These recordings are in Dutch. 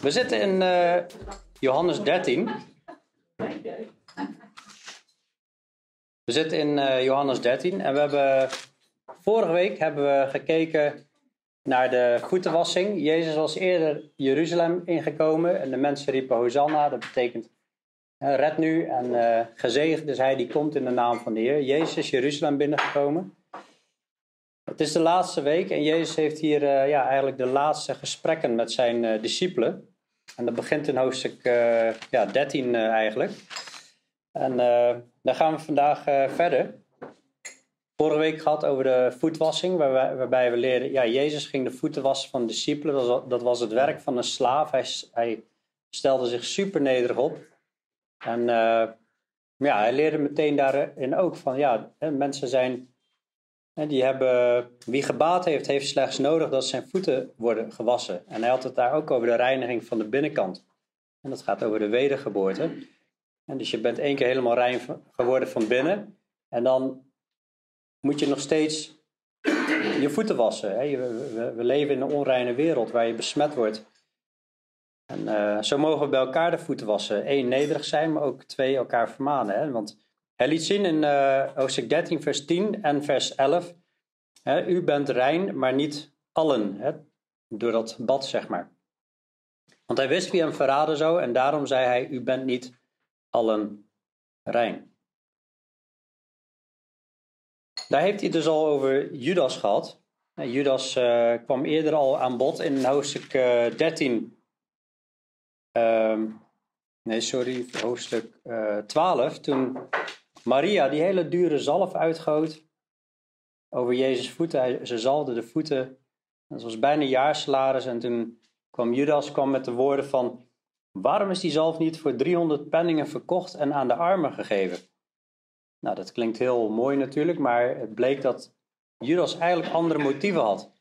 We zitten in uh, Johannes 13. We zitten in uh, Johannes 13 en we hebben vorige week hebben we gekeken naar de voetenwassing. Jezus was eerder Jeruzalem ingekomen en de mensen riepen Hosanna. Dat betekent red nu en uh, gezegend is hij die komt in de naam van de Heer. Jezus is Jeruzalem binnengekomen. Het is de laatste week en Jezus heeft hier ja, eigenlijk de laatste gesprekken met zijn discipelen. En dat begint in hoofdstuk uh, ja, 13 eigenlijk. En daar gaan we vandaag verder. Vorige week gehad over de voetwassing, waarbij, waarbij we leren, ja, Jezus ging de voeten wassen van de discipelen. Dat was, dat was het werk van een slaaf. Hij, hij stelde zich super nederig op. En ja, hij leerde meteen daarin ook van, ja, mensen zijn die hebben, wie gebaat heeft, heeft slechts nodig dat zijn voeten worden gewassen. En hij had het daar ook over de reiniging van de binnenkant. En dat gaat over de wedergeboorte. En dus je bent één keer helemaal rein geworden van binnen. En dan moet je nog steeds je voeten wassen. We, leven in een onreine wereld waar je besmet wordt. En uh, zo mogen we bij elkaar de voeten wassen. Eén, nederig zijn, maar ook twee, elkaar vermanen. Hè? Want hij liet zien in uh, hoofdstuk 13, vers 10 en vers 11. Hè, u bent rein, maar niet allen. Door dat bad, zeg maar. Want hij wist wie hem verraden zou en daarom zei hij: U bent niet allen rein. Daar heeft hij dus al over Judas gehad. Judas uh, kwam eerder al aan bod in hoofdstuk uh, 13. Um, nee, sorry, hoofdstuk uh, 12. Toen Maria die hele dure zalf uitgoot over Jezus' voeten. Hij, ze zalde de voeten. Dat was bijna jaarsalaris. En toen kwam Judas kwam met de woorden van... Waarom is die zalf niet voor 300 penningen verkocht en aan de armen gegeven? Nou, dat klinkt heel mooi natuurlijk, maar het bleek dat Judas eigenlijk andere motieven had.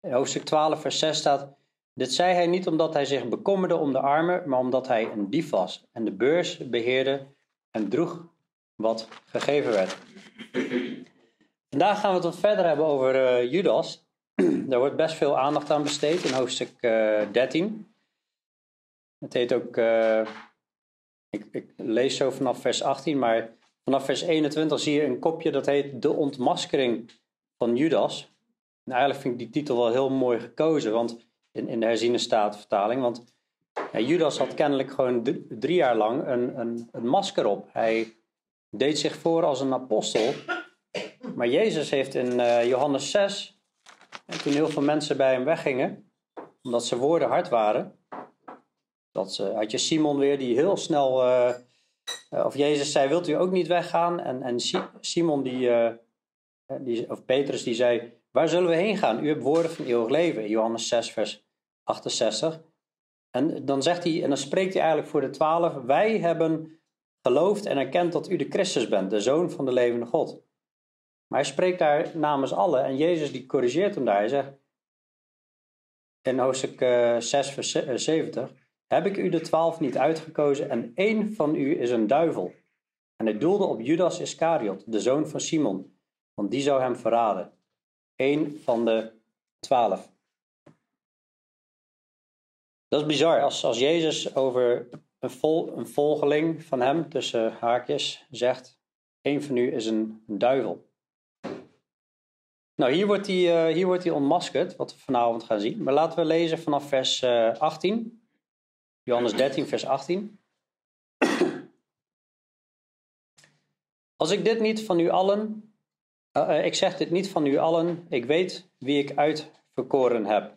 In hoofdstuk 12, vers 6 staat: Dit zei hij niet omdat hij zich bekommerde om de armen, maar omdat hij een dief was en de beurs beheerde en droeg wat gegeven werd. Vandaag gaan we het wat verder hebben over uh, Judas. Daar wordt best veel aandacht aan besteed in hoofdstuk uh, eh, 13. Het heet ook, uh, ik, ik, lees zo vanaf vers 18, maar vanaf vers 21 zie je een kopje dat heet De ontmaskering van Judas. En eigenlijk vind ik die titel wel heel mooi gekozen, want in, in de herziene staatvertaling. Want ja, Judas had kennelijk gewoon drie jaar lang een, een, een masker op. Hij deed zich voor als een apostel. Maar Jezus heeft in uh, Johannes 6, en toen heel veel mensen bij hem weggingen, omdat zijn woorden hard waren, dat had je Simon weer die heel snel, uh, of Jezus zei, wilt u ook niet weggaan? En, en Simon, die, die, of Petrus, die zei, waar zullen we heen gaan? U hebt woorden van eeuwig leven, Johannes 6, vers 68. En dan zegt hij, en dan spreekt hij eigenlijk voor de twaalf, wij hebben gelooft en erkent dat u de Christus bent, de Zoon van de levende God. Maar hij spreekt daar namens allen en Jezus die corrigeert hem daar. Hij zegt in hoofdstuk 6 eh, vers 70, eh, heb ik u de twaalf niet uitgekozen en één van u is een duivel. En hij doelde op Judas Iscariot, de zoon van Simon, want die zou hem verraden. Eén van de twaalf. Dat is bizar. Als, als Jezus over een, vol, een volgeling van hem, tussen haakjes, zegt: Een van u is een, duivel. Nou, hier wordt, hij, uh, hier wordt hij ontmaskerd, wat we vanavond gaan zien. Maar laten we lezen vanaf vers uh, eh, 18. Johannes 13, vers 18. Als ik dit niet van u allen, uh, ik zeg dit niet van u allen, ik weet wie ik uitverkoren heb.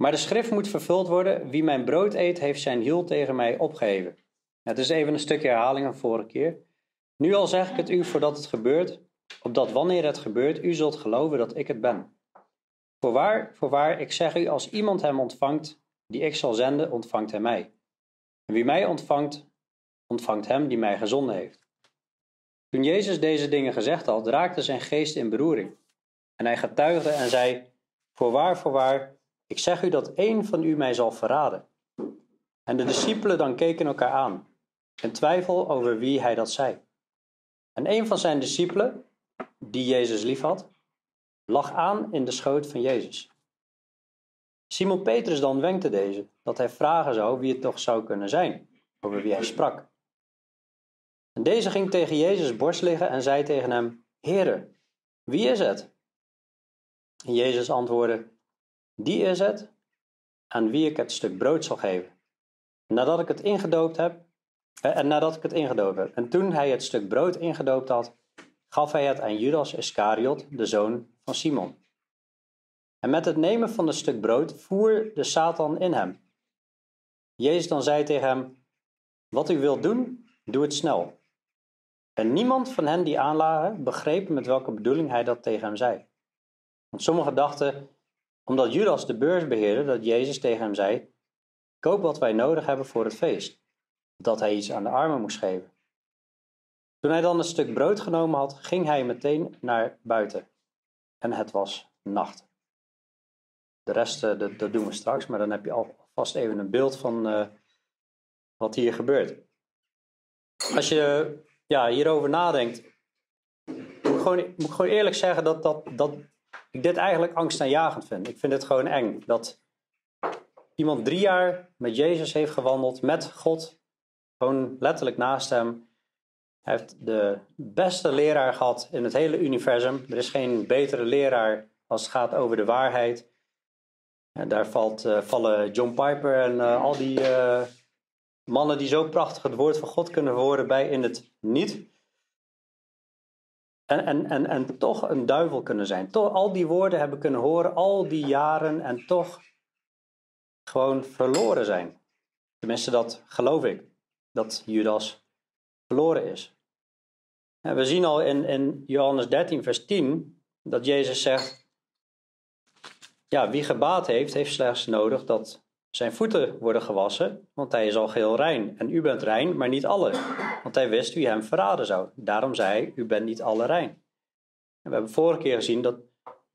Maar de schrift moet vervuld worden. Wie mijn brood eet, heeft zijn hiel tegen mij opgeheven. Het is even een stukje herhaling van vorige keer. Nu al zeg ik het u voordat het gebeurt, opdat wanneer het gebeurt, u zult geloven dat ik het ben. Voorwaar, voorwaar, ik zeg u, als iemand hem ontvangt, die ik zal zenden, ontvangt hij mij. En wie mij ontvangt, ontvangt hem die mij gezonden heeft. Toen Jezus deze dingen gezegd had, raakte zijn geest in beroering. En hij getuigde en zei: Voorwaar, voorwaar, ik zeg u dat één van u mij zal verraden. En de discipelen dan keken elkaar aan, in twijfel over wie hij dat zei. En een van zijn discipelen, die Jezus liefhad, lag aan in de schoot van Jezus. Simon Petrus dan wenkte deze, dat hij vragen zou wie het toch zou kunnen zijn, over wie hij sprak. En deze ging tegen Jezus borst liggen en zei tegen hem, Heere, wie is het? En Jezus antwoordde, die is het aan wie ik het stuk brood zal geven. Nadat ik het ingedoopt heb, eh, en nadat ik het ingedoopt heb. En toen hij het stuk brood ingedoopt had, gaf hij het aan Judas Iscariot, de zoon van Simon. En met het nemen van het stuk brood voer de Satan in hem. Jezus dan zei tegen hem: Wat u wilt doen, doe het snel. En niemand van hen die aanlagen begreep met welke bedoeling hij dat tegen hem zei. Want sommigen dachten, omdat Judas de beurs beheerde, dat Jezus tegen hem zei: Koop wat wij nodig hebben voor het feest. Dat hij iets aan de armen moest geven. Toen hij dan een stuk brood genomen had, ging hij meteen naar buiten. En het was nacht. De rest uh, dat, dat, doen we straks, maar dan heb je alvast even een beeld van uh, wat hier gebeurt. Als je ja, hierover nadenkt, moet ik, gewoon, moet ik gewoon eerlijk zeggen dat, dat, dat ik dit eigenlijk angstaanjagend vind. Ik vind het gewoon eng dat iemand drie jaar met Jezus heeft gewandeld, met God, gewoon letterlijk naast hem. Hij heeft de beste leraar gehad in het hele universum. Er is geen betere leraar als het gaat over de waarheid. En daar valt, uh, vallen John Piper en uh, al die uh, mannen die zo prachtig het woord van God kunnen horen bij in het niet. En, en, en, en toch een duivel kunnen zijn. Toch al die woorden hebben kunnen horen, al die jaren en toch gewoon verloren zijn. Tenminste, dat geloof ik, dat Judas verloren is. En we zien al in, in Johannes 13, vers 10, dat Jezus zegt, ja, wie gebaat heeft, heeft slechts nodig dat zijn voeten worden gewassen, want hij is al geheel rein. En u bent rein, maar niet alle, want hij wist wie hem verraden zou. Daarom zei hij, u bent niet alle rein. En we hebben vorige keer gezien dat,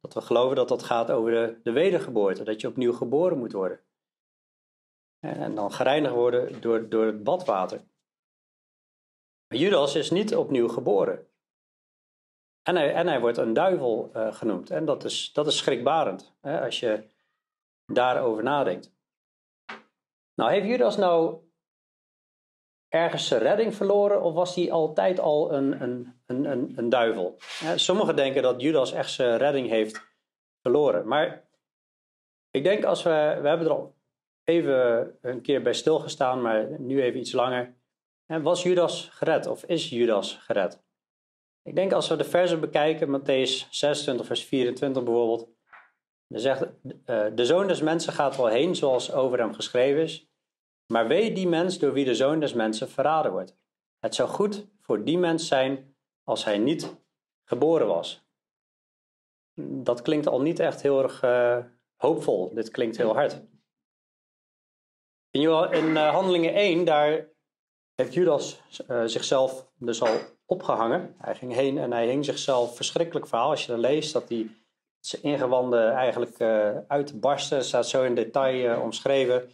dat we geloven dat dat gaat over de, de wedergeboorte, dat je opnieuw geboren moet worden. En dan gereinigd worden door, door het badwater. Maar Judas is niet opnieuw geboren. En hij, en hij wordt een duivel uh, genoemd. En dat is, dat is schrikbarend, hè, als je daarover nadenkt. Nou, heeft Judas nou ergens zijn redding verloren of was hij altijd al een, een, een, een, een duivel? sommigen denken dat Judas echt zijn redding heeft verloren. Maar ik denk als we, we hebben er al even een keer bij stilgestaan, maar nu even iets langer. Was Judas gered of is Judas gered? Ik denk als we de versen bekijken, Matthäus 26, vers 24 bijvoorbeeld. Dan zegt, uh, de zoon des mensen gaat wel heen zoals over hem geschreven is. Maar wee die mens door wie de zoon des mensen verraden wordt. Het zou goed voor die mens zijn als hij niet geboren was. Dat klinkt al niet echt heel erg uh, hoopvol. Dit klinkt heel hard. In, uh, Handelingen 1, daar heeft Judas zichzelf dus al opgehangen. Hij ging heen en hij hing zichzelf verschrikkelijk verhaal. Als je dan leest dat hij zijn ingewanden eigenlijk uh, uitbarsten, staat zo in detail omschreven.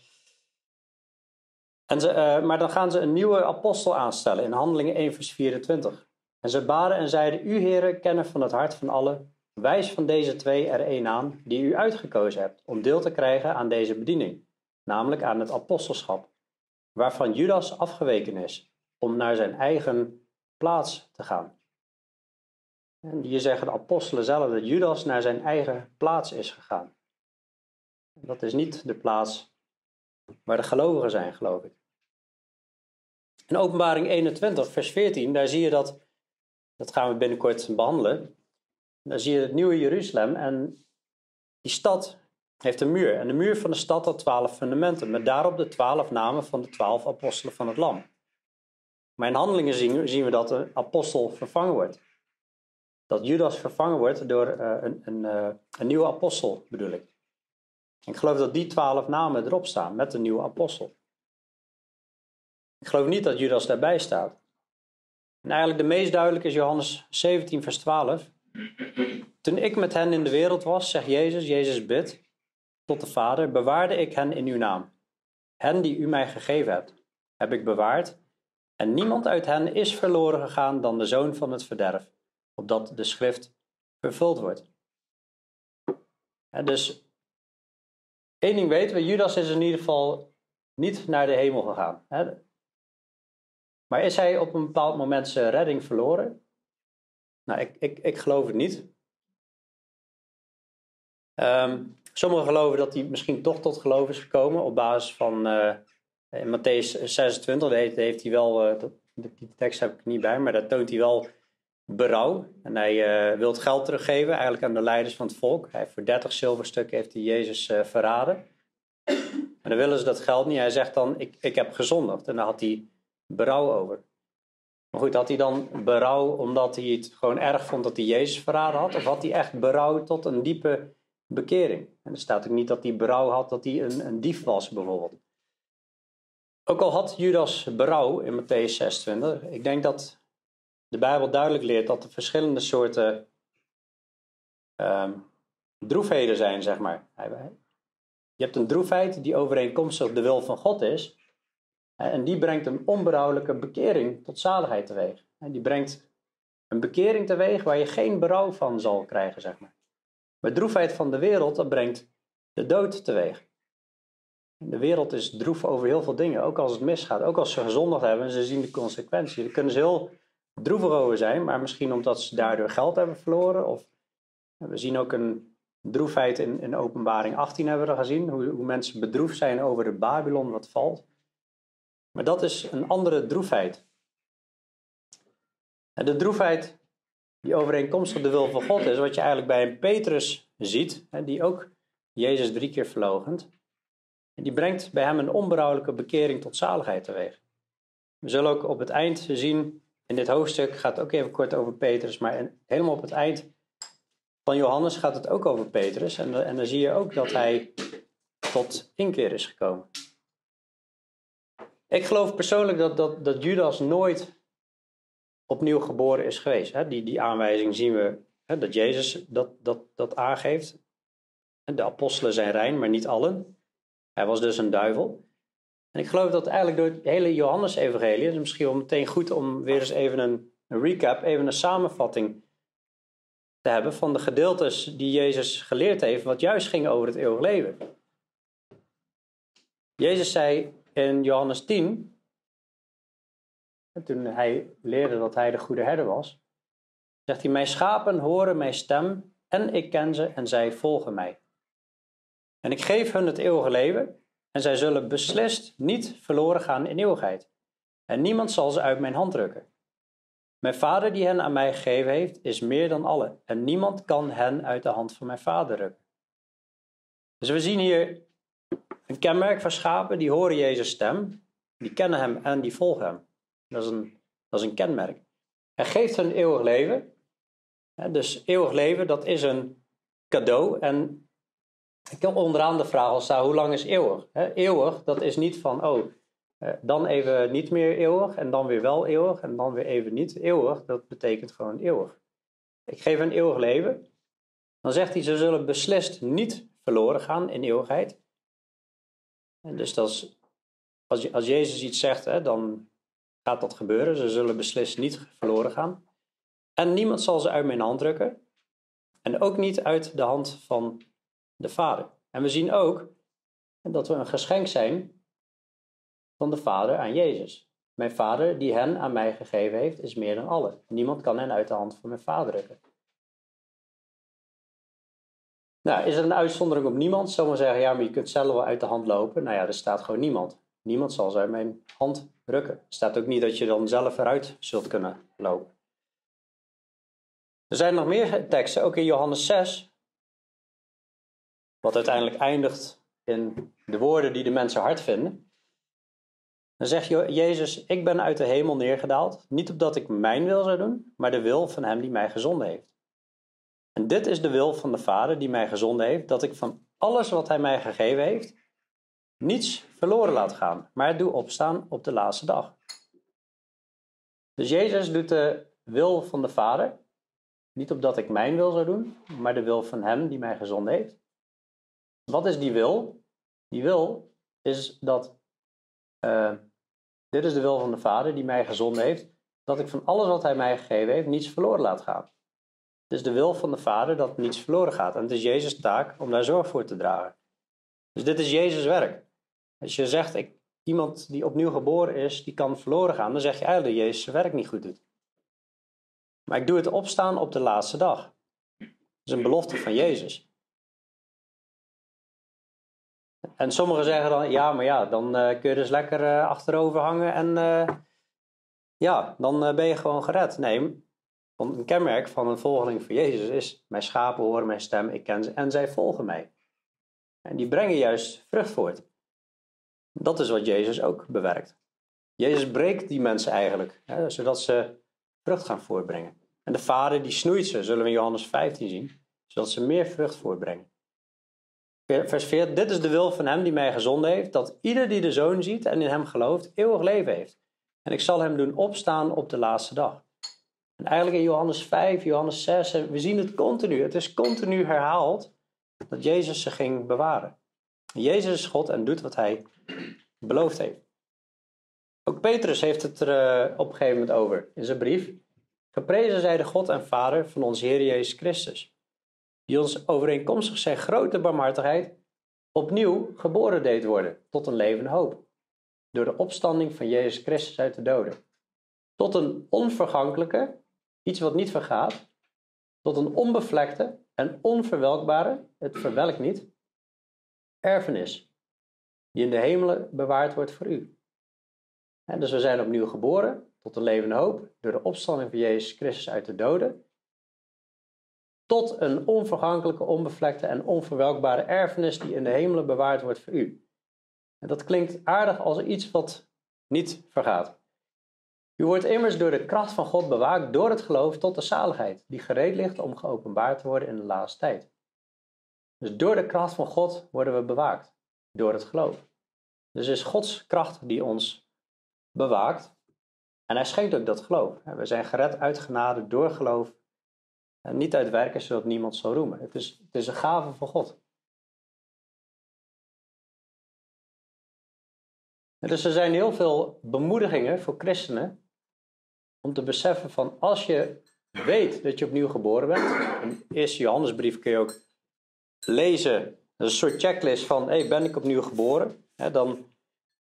En ze, uh, maar dan gaan ze een nieuwe apostel aanstellen in Handelingen 1, vers 24. En ze baden en zeiden: U, heren, kennen van het hart van allen. Wijs van deze twee er één aan die u uitgekozen hebt om deel te krijgen aan deze bediening, namelijk aan het apostelschap, waarvan Judas afgeweken is, om naar zijn eigen plaats te gaan. En hier zeggen de apostelen zelf dat Judas naar zijn eigen plaats is gegaan. Dat is niet de plaats waar de gelovigen zijn, geloof ik. In Openbaring 21, vers 14, daar zie je dat, dat gaan we binnenkort behandelen. Daar zie je het nieuwe Jeruzalem en die stad heeft een muur. En de muur van de stad had twaalf fundamenten, met daarop de twaalf namen van de twaalf apostelen van het Lam. Maar in handelingen zien, zien we dat de apostel vervangen wordt. Dat Judas vervangen wordt door uh, een, een, uh, een nieuwe apostel, bedoel ik. Ik geloof dat die twaalf namen erop staan met de nieuwe apostel. Ik geloof niet dat Judas daarbij staat. En eigenlijk de meest duidelijke is Johannes 17, vers 12. Toen ik met hen in de wereld was, zegt Jezus, Jezus bidt tot de Vader, bewaarde ik hen in uw naam. Hen die u mij gegeven hebt, heb ik bewaard. En niemand uit hen is verloren gegaan dan de zoon van het verderf, opdat de schrift vervuld wordt. En dus Eén ding weten we, Judas is in ieder geval niet naar de hemel gegaan. Hè? Maar is hij op een bepaald moment zijn redding verloren? Nou, ik, ik, ik geloof het niet. Um, sommigen geloven dat hij misschien toch tot geloof is gekomen op basis van uh, in Matthäus 26, heeft, heeft hij wel, uh, die tekst heb ik niet bij, maar daar toont hij wel berouw. En hij uh, wil geld teruggeven eigenlijk aan de leiders van het volk. Hij voor 30 zilverstukken heeft hij Jezus verraden. Maar dan willen ze dat geld niet. Hij zegt dan, ik, ik heb gezondigd. En daar had hij berouw over. Maar goed, had hij dan berouw omdat hij het gewoon erg vond dat hij Jezus verraden had? Of had hij echt berouw tot een diepe bekering? En er staat ook niet dat hij berouw had dat hij een, een dief was, bijvoorbeeld. Ook al had Judas berouw in Matthäus 26, ik denk dat de Bijbel duidelijk leert dat er verschillende soorten um, droefheden zijn, zeg maar. Je hebt een droefheid die overeenkomstig de wil van God is. En die brengt een onberouwelijke bekering tot zaligheid teweeg. Die brengt een bekering teweeg waar je geen berouw van zal krijgen, zeg maar. Maar droefheid van de wereld, dat brengt de dood teweeg. De wereld is droef over heel veel dingen, ook als het misgaat. Ook als ze gezondigd hebben en ze zien de consequenties. Daar kunnen ze heel droevig over zijn, maar misschien omdat ze daardoor geld hebben verloren. Of we zien ook een droefheid in, in openbaring 18 hebben we gezien. Hoe, hoe mensen bedroefd zijn over de Babylon wat valt. Maar dat is een andere droefheid. En de droefheid die overeenkomstig de wil van God is, wat je eigenlijk bij een Petrus ziet, die ook Jezus drie keer verlogent. En die brengt bij hem een onberouwelijke bekering tot zaligheid teweeg. We zullen ook op het eind zien, in dit hoofdstuk gaat ook even kort over Petrus, maar helemaal op het eind van Johannes gaat het ook over Petrus. En, en dan zie je ook dat hij tot inkeer is gekomen. Ik geloof persoonlijk dat, dat, dat Judas nooit opnieuw geboren is geweest. Die, die aanwijzing zien we, dat Jezus dat, dat, dat aangeeft. De apostelen zijn rein, maar niet allen. Hij was dus een duivel. En ik geloof dat eigenlijk door het hele Johannes-evangelie, is misschien wel meteen goed om weer eens even een, recap, even een samenvatting te hebben van de gedeeltes die Jezus geleerd heeft, wat juist ging over het eeuwig leven. Jezus zei in Johannes 10, toen hij leerde dat hij de goede herder was, zegt hij: Mijn schapen horen mijn stem en ik ken ze en zij volgen mij. En ik geef hun het eeuwige leven en zij zullen beslist niet verloren gaan in eeuwigheid. En niemand zal ze uit mijn hand drukken. Mijn vader die hen aan mij gegeven heeft, is meer dan alle. En niemand kan hen uit de hand van mijn vader drukken. Dus we zien hier een kenmerk van schapen, die horen Jezus' stem, die kennen hem en die volgen hem. Dat is een, dat is een kenmerk. Hij geeft hun eeuwig leven. Dus eeuwig leven, dat is een cadeau. En ik heb onderaan de vraag al staan, hoe lang is eeuwig? Eeuwig, dat is niet van, oh, eh, dan even niet meer eeuwig en dan weer wel eeuwig en dan weer even niet eeuwig. Dat betekent gewoon eeuwig. Ik geef een eeuwig leven. Dan zegt hij, ze zullen beslist niet verloren gaan in eeuwigheid. Dus dat is, als, als Jezus iets zegt, hè, dan gaat dat gebeuren. Ze zullen beslist niet verloren gaan. En niemand zal ze uit mijn hand drukken. En ook niet uit de hand van de Vader. En we zien ook dat we een geschenk zijn van de Vader aan Jezus. Mijn Vader, die hen aan mij gegeven heeft, is meer dan alle. Niemand kan hen uit de hand van mijn Vader drukken. Nou, is er een uitzondering op niemand? Sommigen zeggen, ja, maar je kunt zelf wel uit de hand lopen. Nou ja, er staat gewoon niemand. Niemand zal ze uit mijn hand rukken. Er staat ook niet dat je dan zelf eruit zult kunnen lopen. Er zijn nog meer teksten, ook in Johannes 6, wat uiteindelijk eindigt in de woorden die de mensen hard vinden. Dan zegt Jezus, ik ben uit de hemel neergedaald, niet opdat ik mijn wil zou doen, maar de wil van hem die mij gezonden heeft. En dit is de wil van de Vader die mij gezonden heeft, dat ik van alles wat hij mij gegeven heeft, niets verloren laat gaan, maar doe opstaan op de laatste dag. Dus Jezus doet de wil van de Vader, niet opdat ik mijn wil zou doen, maar de wil van hem die mij gezonden heeft. Wat is die wil? Die wil is dat, uh, dit is de wil van de Vader die mij gezonden heeft, dat ik van alles wat hij mij gegeven heeft, niets verloren laat gaan. Het is de wil van de Vader dat niets verloren gaat. En het is Jezus' taak om daar zorg voor te dragen. Dus dit is Jezus' werk. Als je zegt, ik, iemand die opnieuw geboren is, die kan verloren gaan, dan zeg je eigenlijk dat Jezus zijn werk niet goed doet. Maar ik doe het opstaan op de laatste dag. Dat is een belofte van Jezus. En sommigen zeggen dan, ja, maar ja, dan uh, kun je dus lekker uh, achterover hangen en uh, ja, dan ben je gewoon gered. Nee, een kenmerk van een volgeling van Jezus is, mijn schapen horen mijn stem, ik ken ze en zij volgen mij. En die brengen juist vrucht voort. Dat is wat Jezus ook bewerkt. Jezus breekt die mensen eigenlijk, hè, zodat ze vrucht gaan voortbrengen. En de vader die snoeit ze, zullen we in Johannes 15 zien, zodat ze meer vrucht voortbrengen. Vers 4, dit is de wil van hem die mij gezonden heeft, dat ieder die de zoon ziet en in hem gelooft, eeuwig leven heeft. En ik zal hem doen opstaan op de laatste dag. En eigenlijk in Johannes 5, Johannes 6, we zien het continu. Het is continu herhaald dat Jezus ze ging bewaren. Jezus is God en doet wat hij beloofd heeft. Ook Petrus heeft het er uh, op een gegeven moment over in zijn brief. Geprezen zij de God en Vader van onze Heer Jezus Christus, die ons overeenkomstig zijn grote barmhartigheid opnieuw geboren deed worden tot een levende hoop, door de opstanding van Jezus Christus uit de doden, tot een onvergankelijke, iets wat niet vergaat, tot een onbevlekte en onverwelkbare, het verwelkt niet, erfenis, die in de hemelen bewaard wordt voor u. Dus we zijn opnieuw geboren tot een levende hoop door de opstanding van Jezus Christus uit de doden, tot een onvergankelijke, onbevlekte en onverwelkbare erfenis die in de hemelen bewaard wordt voor u. En dat klinkt aardig als iets wat niet vergaat. U wordt immers door de kracht van God bewaakt door het geloof tot de zaligheid, die gereed ligt om geopenbaard te worden in de laatste tijd. Dus door de kracht van God worden we bewaakt, door het geloof. Dus het is Gods kracht die ons bewaakt. En hij schenkt ook dat geloof. We zijn gered uit genade door geloof. En niet uit werken zodat niemand zal roemen. Het is, het is een gave van God. dus er zijn heel veel bemoedigingen voor christenen om te beseffen van als je weet dat je opnieuw geboren bent, een eerste Johannesbrief kun je ook lezen, een soort checklist van ben ik opnieuw geboren? dan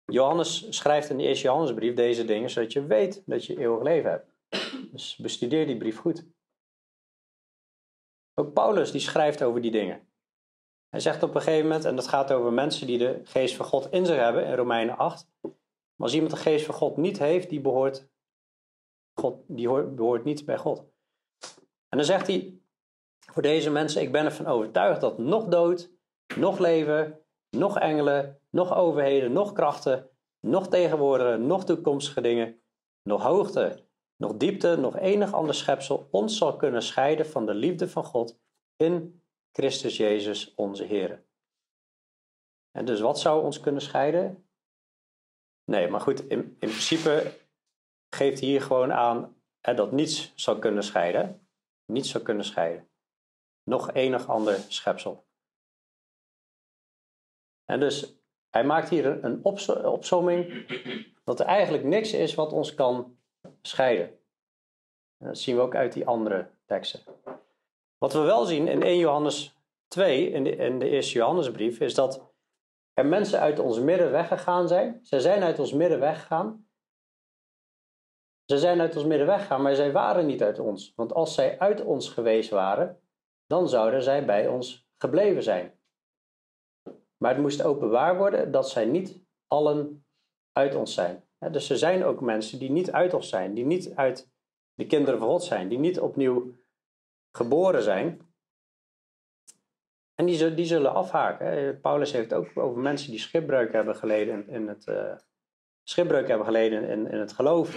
Johannes schrijft in de eerste Johannesbrief deze dingen, zodat je weet dat je eeuwig leven hebt. Dus bestudeer die brief goed. Ook Paulus die schrijft over die dingen. Hij zegt op een gegeven moment, en dat gaat over mensen die de geest van God in zich hebben, in Romeinen 8. Maar als iemand de geest van God niet heeft, die behoort God, die hoort, behoort niet bij God. En dan zegt hij voor deze mensen: Ik ben ervan overtuigd dat nog dood, nog leven, nog engelen, nog overheden, nog krachten, nog tegenwoordige, nog toekomstige dingen, nog hoogte, nog diepte, nog enig ander schepsel ons zal kunnen scheiden van de liefde van God in Christus Jezus onze Heer. En dus wat zou ons kunnen scheiden? Nee, maar goed, in, in principe geeft hier gewoon aan hè, dat niets zou kunnen scheiden. Niets zou kunnen scheiden. Nog enig ander schepsel. En dus hij maakt hier een opzomming dat er eigenlijk niks is wat ons kan scheiden. En dat zien we ook uit die andere teksten. Wat we wel zien in 1 Johannes 2, in de, in de eerste Johannesbrief, is dat er mensen uit ons midden weggegaan zijn. Ze zijn uit ons midden weggegaan ze zijn uit ons midden weggegaan, maar zij waren niet uit ons. Want als zij uit ons geweest waren, dan zouden zij bij ons gebleven zijn. Maar het moest openbaar worden dat zij niet allen uit ons zijn. Dus er zijn ook mensen die niet uit ons zijn, die niet uit de kinderen van God zijn, die niet opnieuw geboren zijn. En die, die zullen afhaken. Paulus heeft ook over mensen die schipbreuk hebben geleden in het, uh, schipbreuk hebben geleden in, in het geloof.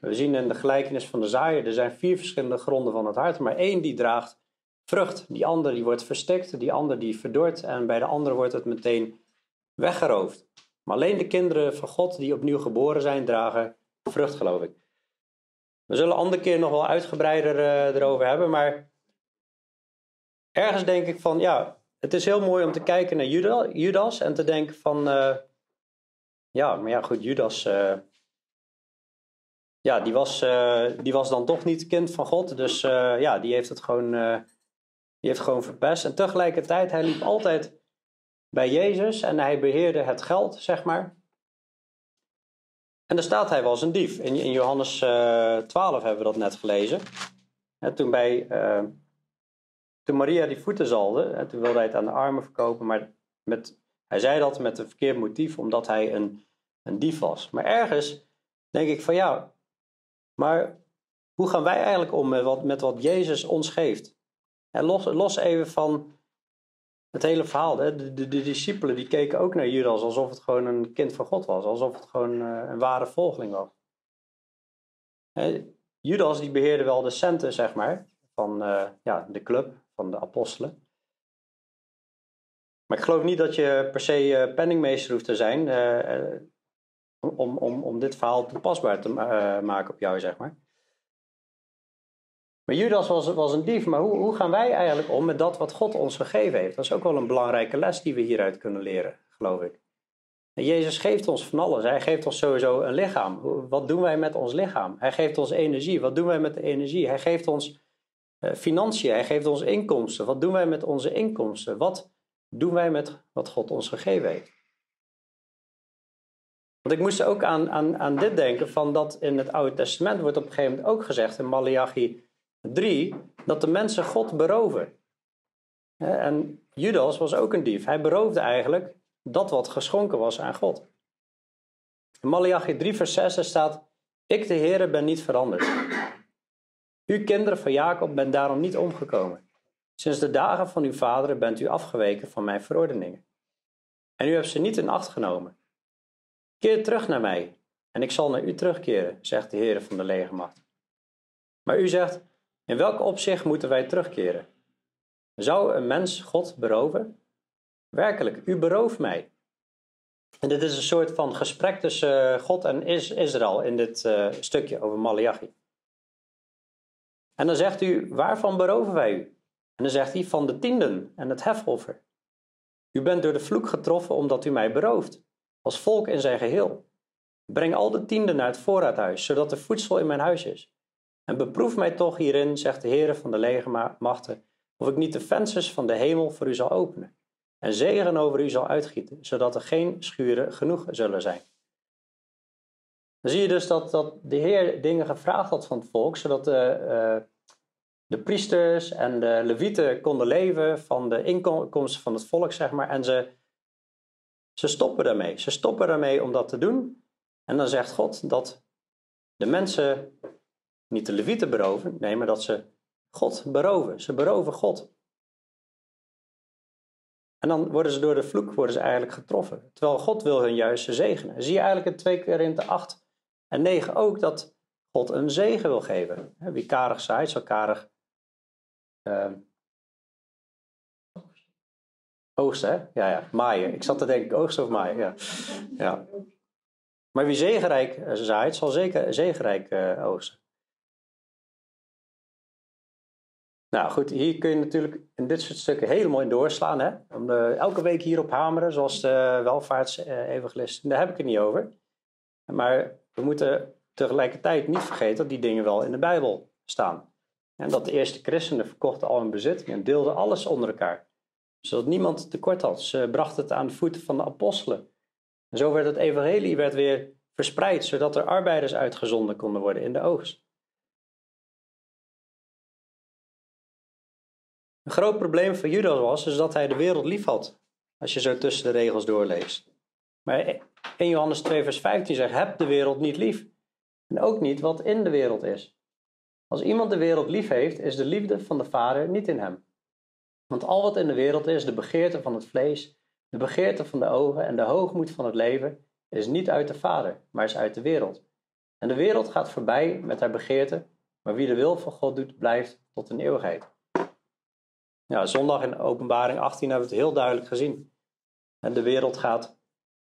We zien in de gelijkenis van de zaaier, er zijn vier verschillende gronden van het hart, maar één die draagt vrucht. Die ander die wordt verstikt, die ander die verdort en bij de andere wordt het meteen weggeroofd. Maar alleen de kinderen van God die opnieuw geboren zijn, dragen vrucht, geloof ik. We zullen andere keer nog wel uitgebreider uh, erover hebben, maar ergens denk ik van, ja, het is heel mooi om te kijken naar Judas en te denken van, uh, ja, maar ja, goed, Judas. Uh, ja, die was, die was dan toch niet kind van God. Dus ja, die heeft het gewoon, die heeft gewoon verpest. En tegelijkertijd, hij liep altijd bij Jezus en hij beheerde het geld, zeg maar. En daar staat hij was een dief. In, in Johannes uh, eh, 12 hebben we dat net gelezen. toen, bij, uh, toen Maria die voeten zalde, toen wilde hij het aan de armen verkopen, maar met, hij zei dat met een verkeerd motief, omdat hij een, een dief was. Maar ergens denk ik van ja, maar hoe gaan wij eigenlijk om met wat, met wat Jezus ons geeft? En los, los even van het hele verhaal. De, de, de, discipelen die keken ook naar Judas alsof het gewoon een kind van God was. Alsof het gewoon uh, een ware volgeling was. Judas die beheerde wel de centen, zeg maar, van uh, ja, de club, van de apostelen. Maar ik geloof niet dat je per se uh, penningmeester hoeft te zijn om, om, om dit verhaal toepasbaar te maken op jou, zeg maar. Maar Judas was, was een dief, maar hoe, hoe gaan wij eigenlijk om met dat wat God ons gegeven heeft? Dat is ook wel een belangrijke les die we hieruit kunnen leren, geloof ik. En Jezus geeft ons van alles. Hij geeft ons sowieso een lichaam. Wat doen wij met ons lichaam? Hij geeft ons energie. Wat doen wij met de energie? Hij geeft ons uh, financiën. Hij geeft ons inkomsten. Wat doen wij met onze inkomsten? Wat doen wij met wat God ons gegeven heeft? Want ik moest ook aan, aan, aan dit denken: van dat in het Oude Testament wordt op een gegeven moment ook gezegd in Malachi Drie, dat de mensen God beroven. En Judas was ook een dief. Hij beroofde eigenlijk dat wat geschonken was aan God. In Malachi 3 vers 6 staat, ik de Heere ben niet veranderd. U kinderen van Jacob bent daarom niet omgekomen. Sinds de dagen van uw vaderen bent u afgeweken van mijn verordeningen. En u hebt ze niet in acht genomen. Keer terug naar mij, en ik zal naar u terugkeren, zegt de Heere van de legermacht. Maar u zegt, in welk opzicht moeten wij terugkeren? Zou een mens God beroven? Werkelijk, u berooft mij. En dit is een soort van gesprek tussen God en Israël in dit uh, stukje over Malachi. En dan zegt u, waarvan beroven wij u? En dan zegt hij, van de tienden en het hefoffer. U bent door de vloek getroffen omdat u mij berooft, als volk in zijn geheel. Breng al de tienden naar het voorraadhuis, zodat er voedsel in mijn huis is. En beproef mij toch hierin, zegt de Heer van de legermachten, of ik niet de vensters van de hemel voor u zal openen en zegen over u zal uitgieten, zodat er geen schuren genoeg zullen zijn. Dan zie je dus dat, dat de Heer dingen gevraagd had van het volk, zodat de, uh, de priesters en de levieten konden leven van de inkomsten van het volk, zeg maar. En ze, ze stoppen daarmee. Ze stoppen daarmee om dat te doen. En dan zegt God dat de mensen niet de levieten beroven, nee, maar dat ze God beroven. Ze beroven God. En dan worden ze door de vloek worden ze eigenlijk getroffen. Terwijl God wil hun juist zegenen. Zie je eigenlijk in 2 Korinthe 8 en 9 ook dat God een zegen wil geven. Wie karig zaait, zal karig uh, oogsten. Hè? Ja, ja, maaien. Ik zat te denken, oogsten of maaien. Ja. ja. Maar wie zegenrijk zaait, zal zeker zegenrijk uh, oogsten. Nou goed, hier kun je natuurlijk in dit soort stukken helemaal in doorslaan. Hè? Om de, elke week hierop hameren, zoals de welvaartsevangelist. Daar heb ik het niet over. Maar we moeten tegelijkertijd niet vergeten dat die dingen wel in de Bijbel staan. En dat de eerste christenen verkochten al hun bezit en deelden alles onder elkaar. Zodat niemand tekort had. Ze brachten het aan de voeten van de apostelen. En zo werd het evangelie werd weer verspreid, zodat er arbeiders uitgezonden konden worden in de oogst. Een groot probleem van Judas was is dat hij de wereld lief had. Als je zo tussen de regels doorleest. Maar in Johannes 2 vers 15 zegt, heb de wereld niet lief. En ook niet wat in de wereld is. Als iemand de wereld lief heeft, is de liefde van de Vader niet in hem. Want al wat in de wereld is, de begeerte van het vlees, de begeerte van de ogen en de hoogmoed van het leven, is niet uit de Vader, maar is uit de wereld. En de wereld gaat voorbij met haar begeerte, maar wie de wil van God doet, blijft tot een eeuwigheid. Ja, zondag in openbaring 18 hebben we het heel duidelijk gezien. En de wereld gaat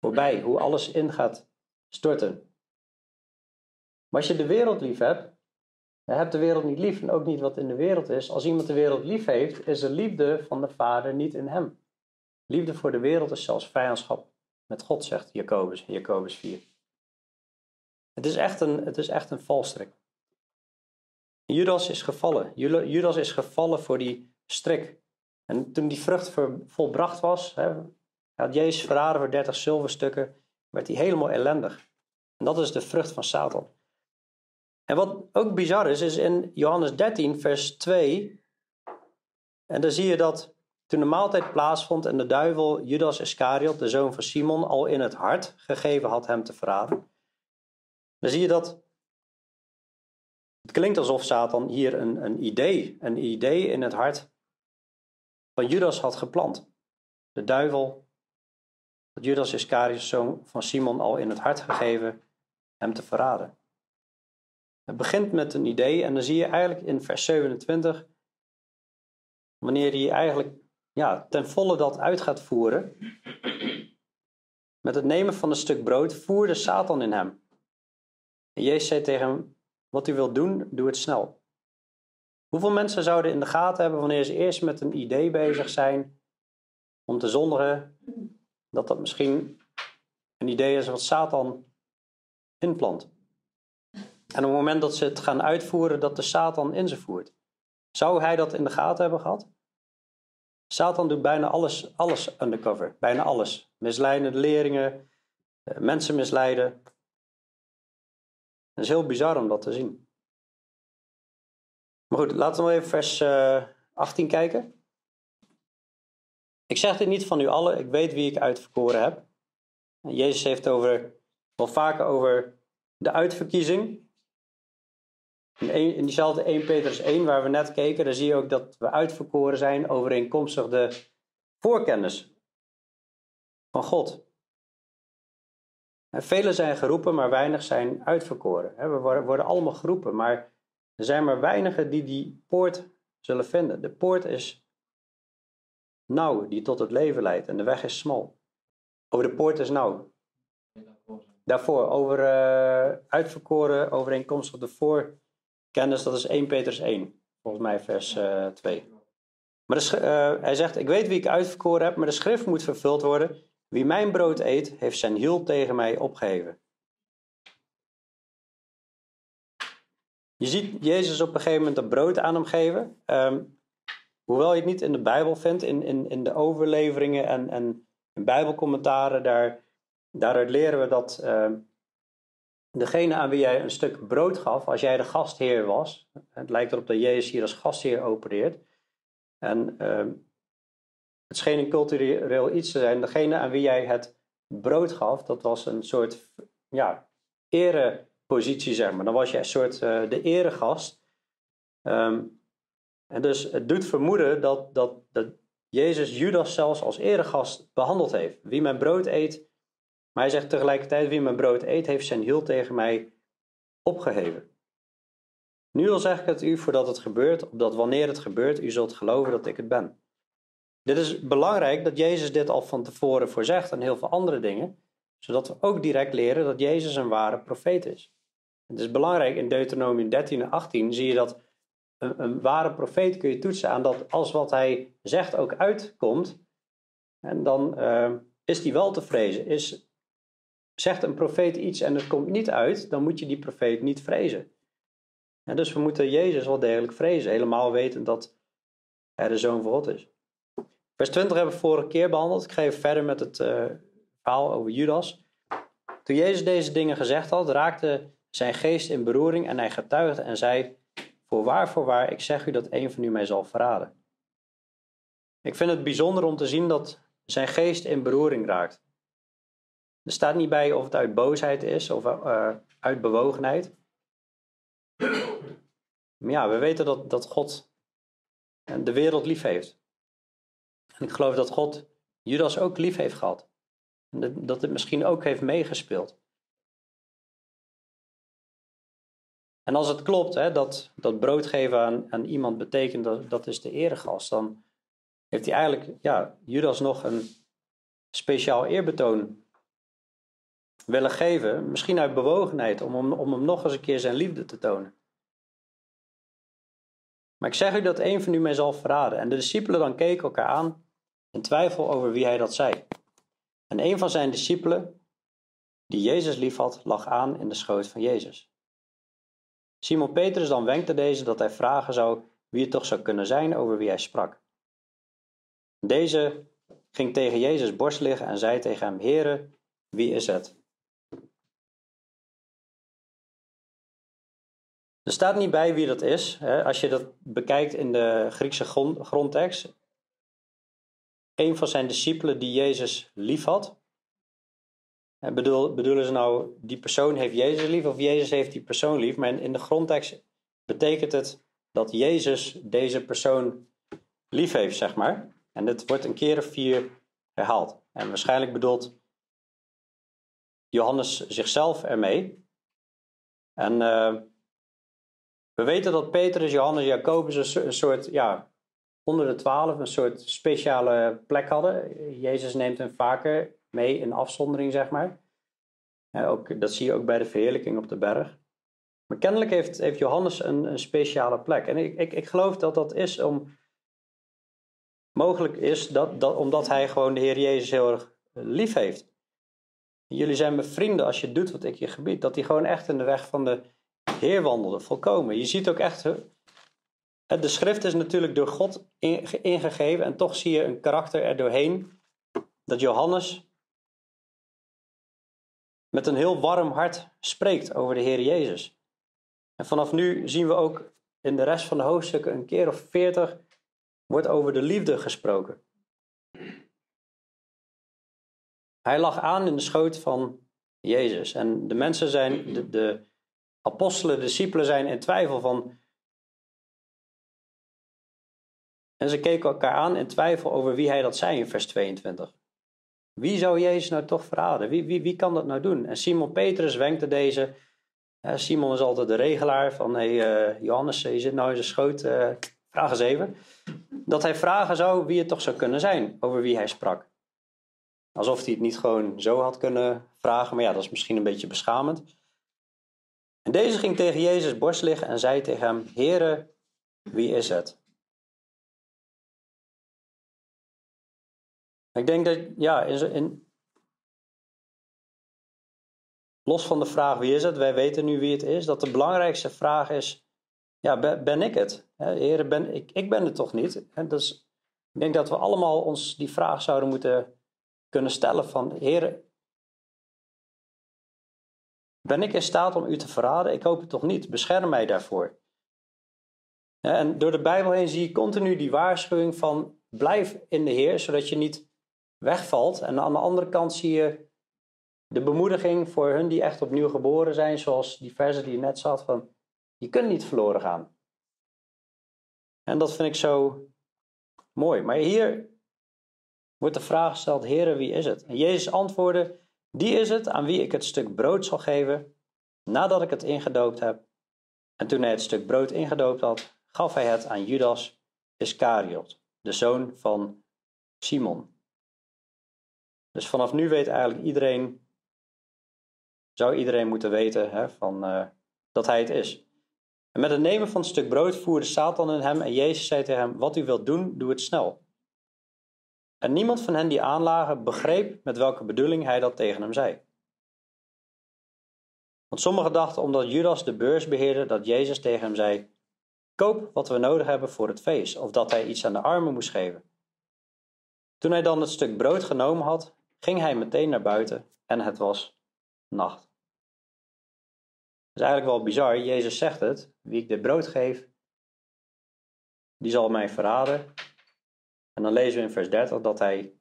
voorbij, hoe alles in gaat storten. Maar als je de wereld lief hebt, je hebt de wereld niet lief en ook niet wat in de wereld is. Als iemand de wereld lief heeft, is de liefde van de Vader niet in hem. Liefde voor de wereld is zelfs vijandschap met God, zegt Jacobus in Jacobus 4. Het is echt een, het is echt een valstrik. Judas is gevallen. Judas is gevallen voor die strik. En toen die vrucht volbracht was, hè, had Jezus verraden voor 30 zilverstukken, werd hij helemaal ellendig. En dat is de vrucht van Satan. En wat ook bizar is, is in Johannes 13, vers 2. En dan zie je dat toen de maaltijd plaatsvond en de duivel Judas Iscariot, de zoon van Simon, al in het hart gegeven had hem te verraden. Dan zie je dat het klinkt alsof Satan hier een, een idee, een idee in het hart van Judas had geplant. De duivel had Judas Iscariot, zoon van Simon, al in het hart gegeven hem te verraden. Het begint met een idee en dan zie je eigenlijk in vers 27, wanneer hij eigenlijk ja, ten volle dat uit gaat voeren, met het nemen van een stuk brood voerde Satan in hem. En Jezus zei tegen hem, wat u wilt doen, doe het snel. Hoeveel mensen zouden in de gaten hebben wanneer ze eerst met een idee bezig zijn om te zondigen, dat dat misschien een idee is wat Satan inplant? En op het moment dat ze het gaan uitvoeren, dat de Satan in ze voert. Zou hij dat in de gaten hebben gehad? Satan doet bijna alles, alles undercover. Bijna alles. Misleidende leringen, eh, mensen misleiden. Het is heel bizar om dat te zien. Maar goed, laten we even vers 18 eh, kijken. Ik zeg dit niet van u allen, ik weet wie ik uitverkoren heb. Jezus heeft over, wel vaker over de uitverkiezing. In, diezelfde 1 Petrus 1 waar we net keken, daar zie je ook dat we uitverkoren zijn overeenkomstig de voorkennis van God. Velen zijn geroepen, maar weinig zijn uitverkoren. We worden allemaal geroepen, maar er zijn maar weinigen die die poort zullen vinden. De poort is nauw, die tot het leven leidt, en de weg is smal. Over de poort is nauw. Daarvoor, over uh, uitverkoren, overeenkomstig de voor kennis, dat is 1 Petrus 1, volgens mij vers uh, eh, 2. Maar de, uh, hij zegt, ik weet wie ik uitverkoren heb, maar de schrift moet vervuld worden. Wie mijn brood eet, heeft zijn hiel tegen mij opgeheven. Je ziet Jezus op een gegeven moment dat brood aan hem geven. Um, hoewel je het niet in de Bijbel vindt, in, in, in de overleveringen en, en Bijbelcommentaren, daar, daaruit leren we dat uh, degene aan wie jij een stuk brood gaf, als jij de gastheer was, het lijkt erop dat Jezus hier als gastheer opereert, en uh, het scheen een cultureel iets te zijn, degene aan wie jij het brood gaf, dat was een soort ja, erepositie, zeg maar. Dan was je een soort uh, de eregast. Um, en dus het doet vermoeden dat, dat, dat Jezus Judas zelfs als eregast behandeld heeft. Wie mijn brood eet, maar hij zegt tegelijkertijd: Wie mijn brood eet, heeft zijn hiel tegen mij opgeheven. Nu al zeg ik het u voordat het gebeurt, opdat wanneer het gebeurt, u zult geloven dat ik het ben. Dit is belangrijk dat Jezus dit al van tevoren voorzegt en heel veel andere dingen, zodat we ook direct leren dat Jezus een ware profeet is. Het is belangrijk in Deuteronomium 13 en 18 zie je dat een, een ware profeet kun je toetsen aan dat als wat hij zegt ook uitkomt, en dan uh, is die wel te vrezen. Is Zegt een profeet iets en het komt niet uit, dan moet je die profeet niet vrezen. En dus we moeten Jezus wel degelijk vrezen, helemaal weten dat hij de zoon van God is. Vers 20 hebben we vorige keer behandeld. Ik ga even verder met het uh, verhaal over Judas. Toen Jezus deze dingen gezegd had, raakte zijn geest in beroering en hij getuigde en zei: Voorwaar, voorwaar, ik zeg u dat een van u mij zal verraden. Ik vind het bijzonder om te zien dat zijn geest in beroering raakt. Er staat niet bij of het uit boosheid is of uh, uit bewogenheid. Maar ja, we weten dat, dat God de wereld lief heeft. En ik geloof dat God Judas ook lief heeft gehad. En dat het misschien ook heeft meegespeeld. En als het klopt hè, dat, dat brood geven aan, aan iemand betekent dat dat is de eregast, dan heeft hij eigenlijk ja, Judas nog een speciaal eerbetoon willen geven, misschien uit bewogenheid, om, om, om hem nog eens een keer zijn liefde te tonen. Maar ik zeg u dat een van u mij zal verraden. En de discipelen dan keken elkaar aan in twijfel over wie hij dat zei. En een van zijn discipelen, die Jezus liefhad, lag aan in de schoot van Jezus. Simon Petrus dan wenkte deze dat hij vragen zou wie het toch zou kunnen zijn over wie hij sprak. Deze ging tegen Jezus borst liggen en zei tegen hem: Heere, wie is het? Er staat niet bij wie dat is. Als je dat bekijkt in de Griekse grondtekst. Een van zijn discipelen die Jezus lief had. Bedoel, bedoelen ze nou, die persoon heeft Jezus lief of Jezus heeft die persoon lief? Maar in de grondtekst betekent het dat Jezus deze persoon lief heeft, zeg maar. En dit wordt een keer of vier herhaald. En waarschijnlijk bedoelt Johannes zichzelf ermee. En uh, we weten dat Petrus, Johannes, Jacobus een soort, ja, onder de twaalf een soort speciale plek hadden. Jezus neemt hen vaker mee in afzondering, zeg maar. ook, dat zie je ook bij de verheerlijking op de berg. Maar kennelijk heeft, heeft Johannes een, een speciale plek. En ik, ik, ik geloof dat dat is om. Mogelijk is dat, dat omdat hij gewoon de Heer Jezus heel erg lief heeft. Jullie zijn mijn vrienden als je doet wat ik je gebied. Dat hij gewoon echt in de weg van de Heer wandelde, volkomen. Je ziet ook echt, de schrift is natuurlijk door God ingegeven en toch zie je een karakter er doorheen dat Johannes met een heel warm hart spreekt over de Heer Jezus. En vanaf nu zien we ook in de rest van de hoofdstukken een keer of veertig wordt over de liefde gesproken. Hij lag aan in de schoot van Jezus. En de mensen zijn, de, de apostelen, de discipelen zijn in twijfel van. En ze keken elkaar aan in twijfel over wie hij dat zei in vers 22. Wie zou Jezus nou toch verraden? Wie, wie, wie kan dat nou doen? En Simon Petrus wenkte deze. Simon is altijd de regelaar van: hey, uh, Johannes, je zit nou in zijn schoot. Uh, vraag eens even. Dat hij vragen zou wie het toch zou kunnen zijn over wie hij sprak. Alsof hij het niet gewoon zo had kunnen vragen, maar ja, dat is misschien een beetje beschamend. En deze ging tegen Jezus borst liggen en zei tegen hem: Heere, wie is het? Ik denk dat, ja, in, los van de vraag wie is het, wij weten nu wie het is, dat de belangrijkste vraag is: ja, ben, ik het? Heere, ben, ik, ik ben het toch niet? Dus, ik denk dat we allemaal ons die vraag zouden moeten kunnen stellen: van Heere, ben ik in staat om u te verraden? Ik hoop het toch niet. Bescherm mij daarvoor. En door de Bijbel heen zie je continu die waarschuwing van blijf in de Heer, zodat je niet wegvalt. En aan de andere kant zie je de bemoediging voor hun die echt opnieuw geboren zijn, zoals die verse die je net zat van je kunt niet verloren gaan. En dat vind ik zo mooi. Maar hier wordt de vraag gesteld, Heere, wie is het? En Jezus antwoordde, die is het aan wie ik het stuk brood zal geven nadat ik het ingedoopt heb. En toen hij het stuk brood ingedoopt had, gaf hij het aan Judas Iscariot, de zoon van Simon. Dus vanaf nu weet eigenlijk iedereen, zou iedereen moeten weten hè, van, uh, dat hij het is. En met het nemen van het stuk brood voerde Satan in hem en Jezus zei tegen hem, wat u wilt doen, doe het snel. En niemand van hen die aanlagen begreep met welke bedoeling hij dat tegen hem zei. Want sommigen dachten omdat Judas de beurs beheerde dat Jezus tegen hem zei: Koop wat we nodig hebben voor het feest, of dat hij iets aan de armen moest geven. Toen hij dan het stuk brood genomen had, ging hij meteen naar buiten en het was nacht. Het is eigenlijk wel bizar, Jezus zegt het: Wie ik dit brood geef, die zal mij verraden en dan lezen we in vers 30 dat hij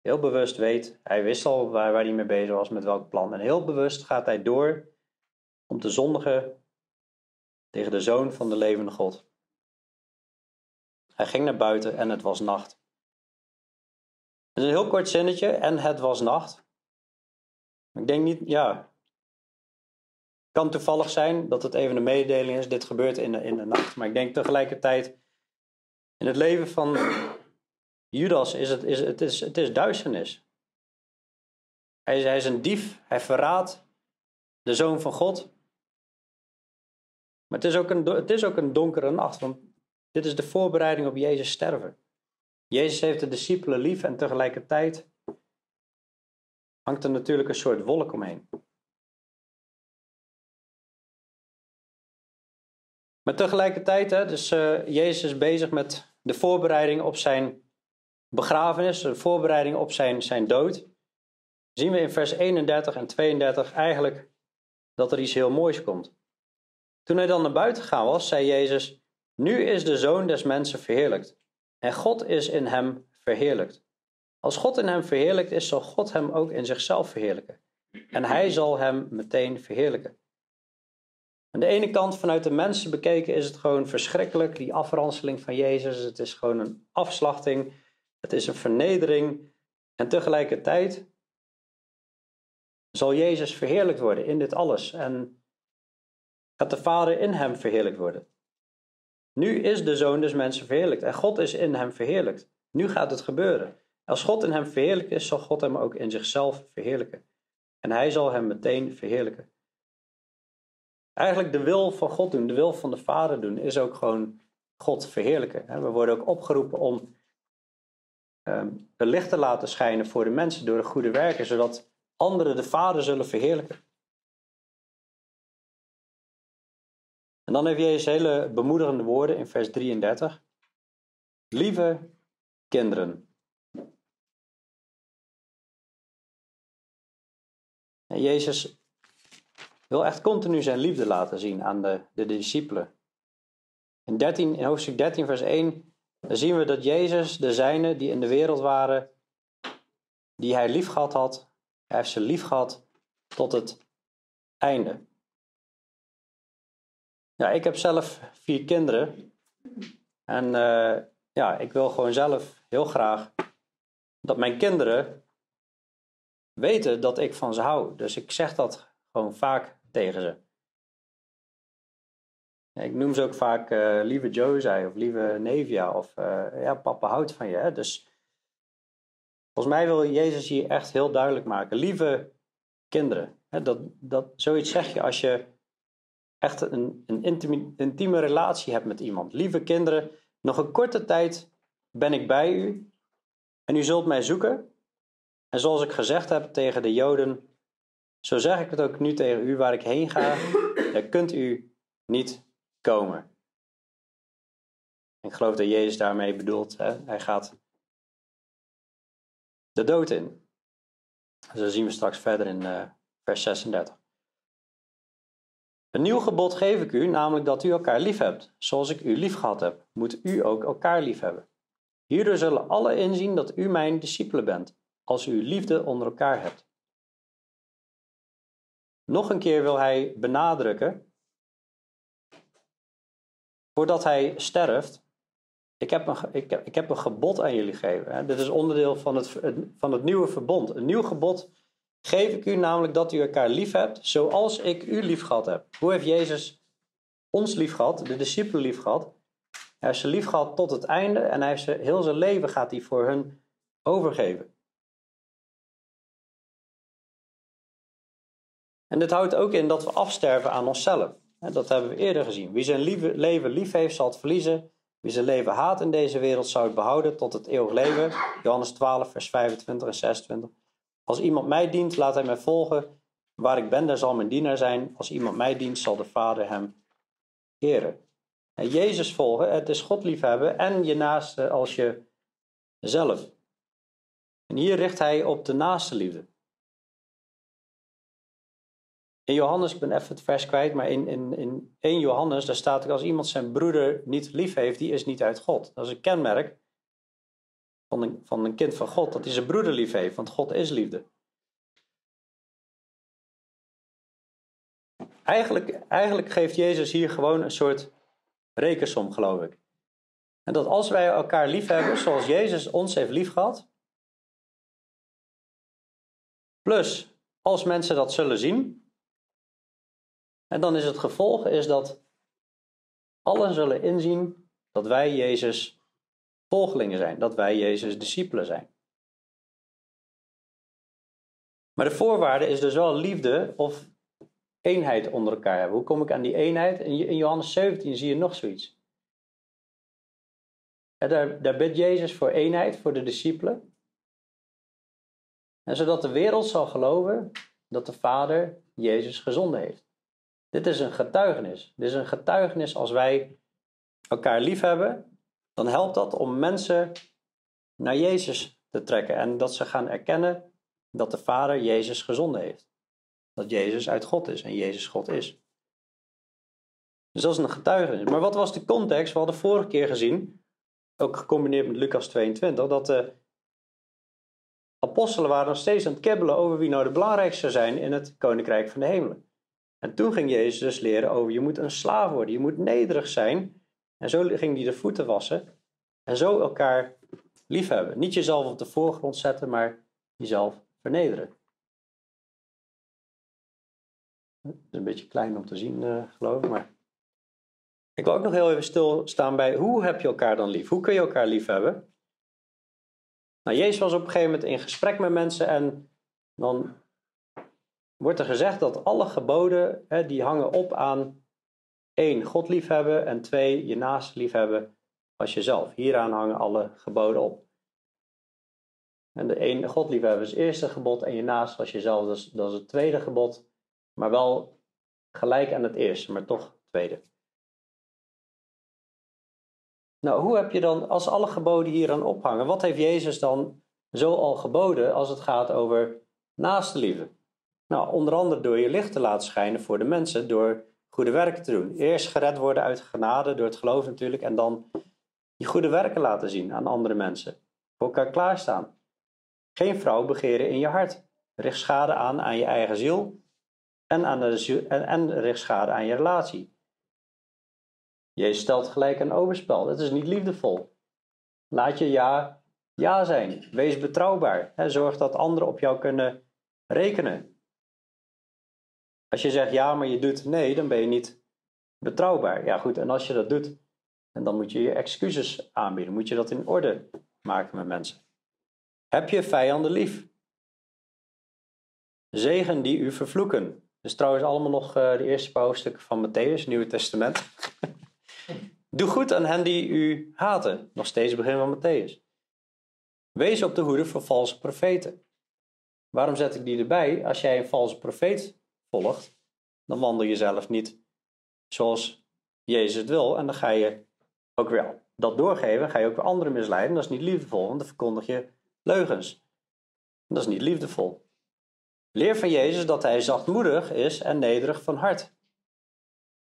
heel bewust weet, hij wist al waar, waar hij mee bezig was, met welk plan. En heel bewust gaat hij door om te zondigen tegen de zoon van de levende God. Hij ging naar buiten en het was nacht. Het is een heel kort zinnetje, en het was nacht. Ik denk niet, ja. Kan toevallig zijn dat het even een mededeling is, dit gebeurt in de, in de nacht. Maar ik denk tegelijkertijd in het leven van Judas is het, is, het, is, het is duisternis. Hij is, hij is een dief, hij verraadt de zoon van God. Maar het is, ook een, het is ook een donkere nacht, want dit is de voorbereiding op Jezus sterven. Jezus heeft de discipelen lief en tegelijkertijd hangt er natuurlijk een soort wolk omheen. Maar tegelijkertijd, hè, dus uh, Jezus is bezig met de voorbereiding op zijn begrafenis, een voorbereiding op zijn, zijn dood, zien we in vers 31 en 32 eigenlijk dat er iets heel moois komt. Toen hij dan naar buiten gegaan was, zei Jezus: Nu is de zoon des mensen verheerlijkt. En God is in hem verheerlijkt. Als God in hem verheerlijkt is, zal God hem ook in zichzelf verheerlijken. En hij zal hem meteen verheerlijken. Aan de ene kant, vanuit de mensen bekeken, is het gewoon verschrikkelijk, die afranseling van Jezus. Het is gewoon een afslachting, het is een vernedering. En tegelijkertijd zal Jezus verheerlijkt worden in dit alles. En gaat de Vader in hem verheerlijkt worden. Nu is de Zoon dus mensen verheerlijkt en God is in hem verheerlijkt. Nu gaat het gebeuren. Als God in hem verheerlijkt is, zal God hem ook in zichzelf verheerlijken. En hij zal hem meteen verheerlijken. Eigenlijk de wil van God doen, de wil van de Vader doen, is ook gewoon God verheerlijken. We worden ook opgeroepen om het licht te laten schijnen voor de mensen door de goede werken, zodat anderen de Vader zullen verheerlijken. En dan heeft Jezus hele bemoedigende woorden in vers 33. Lieve kinderen. En Jezus wil echt continu zijn liefde laten zien aan de, de, discipelen. In, 13, in hoofdstuk 13, vers 1, dan zien we dat Jezus de zijnen die in de wereld waren, die hij lief gehad had, hij heeft ze lief gehad tot het einde. Ja, ik heb zelf vier kinderen. En uh, ja, ik wil gewoon zelf heel graag dat mijn kinderen weten dat ik van ze hou. Dus ik zeg dat gewoon vaak tegen ze. Ik noem ze ook vaak uh, lieve Josie of lieve Nevia of uh, ja, papa houdt van je. Hè? Dus volgens mij wil Jezus hier echt heel duidelijk maken. Lieve kinderen. Hè? Dat, dat, zoiets zeg je als je echt een, een intieme, intieme relatie hebt met iemand. Lieve kinderen, nog een korte tijd ben ik bij u en u zult mij zoeken. En zoals ik gezegd heb tegen de Joden, zo zeg ik het ook nu tegen u, waar ik heen ga, daar kunt u niet komen. Ik geloof dat Jezus daarmee bedoelt, hè? hij gaat de dood in. Dus dat zien we straks verder in uh, vers 36. Een nieuw gebod geef ik u, namelijk dat u elkaar lief hebt. Zoals ik u lief gehad heb, moet u ook elkaar lief hebben. Hierdoor zullen alle inzien dat u mijn discipelen bent, als u liefde onder elkaar hebt. Nog een keer wil hij benadrukken, voordat hij sterft, ik heb een, ik heb, ik heb een gebod aan jullie gegeven. Dit is onderdeel van het, van het nieuwe verbond. Een nieuw gebod geef ik u namelijk dat u elkaar lief hebt, zoals ik u lief gehad heb. Hoe heeft Jezus ons lief gehad, de discipelen lief gehad? Hij heeft ze lief gehad tot het einde en hij heeft ze, heel zijn leven gaat hij voor hun overgeven. En dit houdt ook in dat we afsterven aan onszelf. Dat hebben we eerder gezien. Wie zijn leven lief heeft, zal het verliezen. Wie zijn leven haat in deze wereld, zou het behouden tot het eeuwig leven. Johannes 12, vers 25 en 26. Als iemand mij dient, laat hij mij volgen. Waar ik ben, daar zal mijn dienaar zijn. Als iemand mij dient, zal de Vader hem eren. En Jezus volgen, het is God liefhebben en je naaste als jezelf. En hier richt hij op de naaste liefde. In Johannes, ik ben even het vers kwijt, maar in, in, in 1 Johannes, daar staat er als iemand zijn broeder niet lief heeft, die is niet uit God. Dat is een kenmerk van een, van een kind van God, dat hij zijn broeder lief heeft, want God is liefde. Eigenlijk, eigenlijk geeft Jezus hier gewoon een soort rekensom, geloof ik. En dat als wij elkaar lief hebben, zoals Jezus ons heeft lief gehad, plus als mensen dat zullen zien, en dan is het gevolg is dat allen zullen inzien dat wij Jezus volgelingen zijn, dat wij Jezus discipelen zijn. Maar de voorwaarde is dus wel liefde of eenheid onder elkaar hebben. Hoe kom ik aan die eenheid? In Johannes 17 zie je nog zoiets. daar, daar bidt Jezus voor eenheid, voor de discipelen. En zodat de wereld zal geloven dat de Vader Jezus gezonden heeft. Dit is een getuigenis. Dit is een getuigenis als wij elkaar lief hebben dan helpt dat om mensen naar Jezus te trekken. En dat ze gaan erkennen dat de Vader Jezus gezonden heeft. Dat Jezus uit God is en Jezus God is. Dus dat is een getuigenis. Maar wat was de context? We hadden vorige keer gezien, ook gecombineerd met Lucas 22, dat de apostelen waren nog steeds aan het kibbelen over wie nou de belangrijkste zijn in het koninkrijk van de hemelen. En toen ging Jezus dus leren over je moet een slaaf worden, je moet nederig zijn. En zo ging hij de voeten wassen en zo elkaar liefhebben. Niet jezelf op de voorgrond zetten, maar jezelf vernederen. Het is een beetje klein om te zien, uh, geloof ik, maar... Ik wil ook nog heel even stilstaan bij hoe heb je elkaar dan lief? Hoe kun je elkaar lief hebben? Nou, Jezus was op een gegeven moment in gesprek met mensen en dan wordt er gezegd dat alle geboden hè, die hangen op aan één, God liefhebben en twee, je naast liefhebben als jezelf. Hieraan hangen alle geboden op. En de één, God liefhebben is het eerste gebod en je naast als jezelf, dat is, dat is het tweede gebod. Maar wel gelijk aan het eerste, maar toch tweede. Nou, hoe heb je dan, als alle geboden hier aan ophangen, wat heeft Jezus dan zo al geboden als het gaat over naaste liefde? Nou, onder andere door je licht te laten schijnen voor de mensen, door goede werken te doen. Eerst gered worden uit genade, door het geloof natuurlijk, en dan je goede werken laten zien aan andere mensen. Voor elkaar klaarstaan. Geen vrouw begeren in je hart. Richt schade aan aan je eigen ziel en, aan de, en, en richt schade aan je relatie. Je stelt gelijk een overspel. Dat is niet liefdevol. Laat je ja, ja zijn. Wees betrouwbaar. Zorg dat anderen op jou kunnen rekenen. Als je zegt ja, maar je doet nee, dan ben je niet betrouwbaar. Ja, goed. En als je dat doet, dan moet je je excuses aanbieden. Moet je dat in orde maken met mensen. Heb je vijanden lief? Zegen die u vervloeken. Dus trouwens allemaal nog uh, de eerste paar van Matthäus, Nieuwe Testament. Doe goed aan hen die u haten. Nog steeds begin van Matthäus. Wees op de hoede voor valse profeten. Waarom zet ik die erbij? Als jij een valse profeet volgt, dan wandel je zelf niet zoals Jezus het wil. En dan ga je ook weer dat doorgeven, ga je ook weer anderen misleiden. Dat is niet liefdevol, want dan verkondig je leugens. Dat is niet liefdevol. Leer van Jezus dat hij zachtmoedig is en nederig van hart.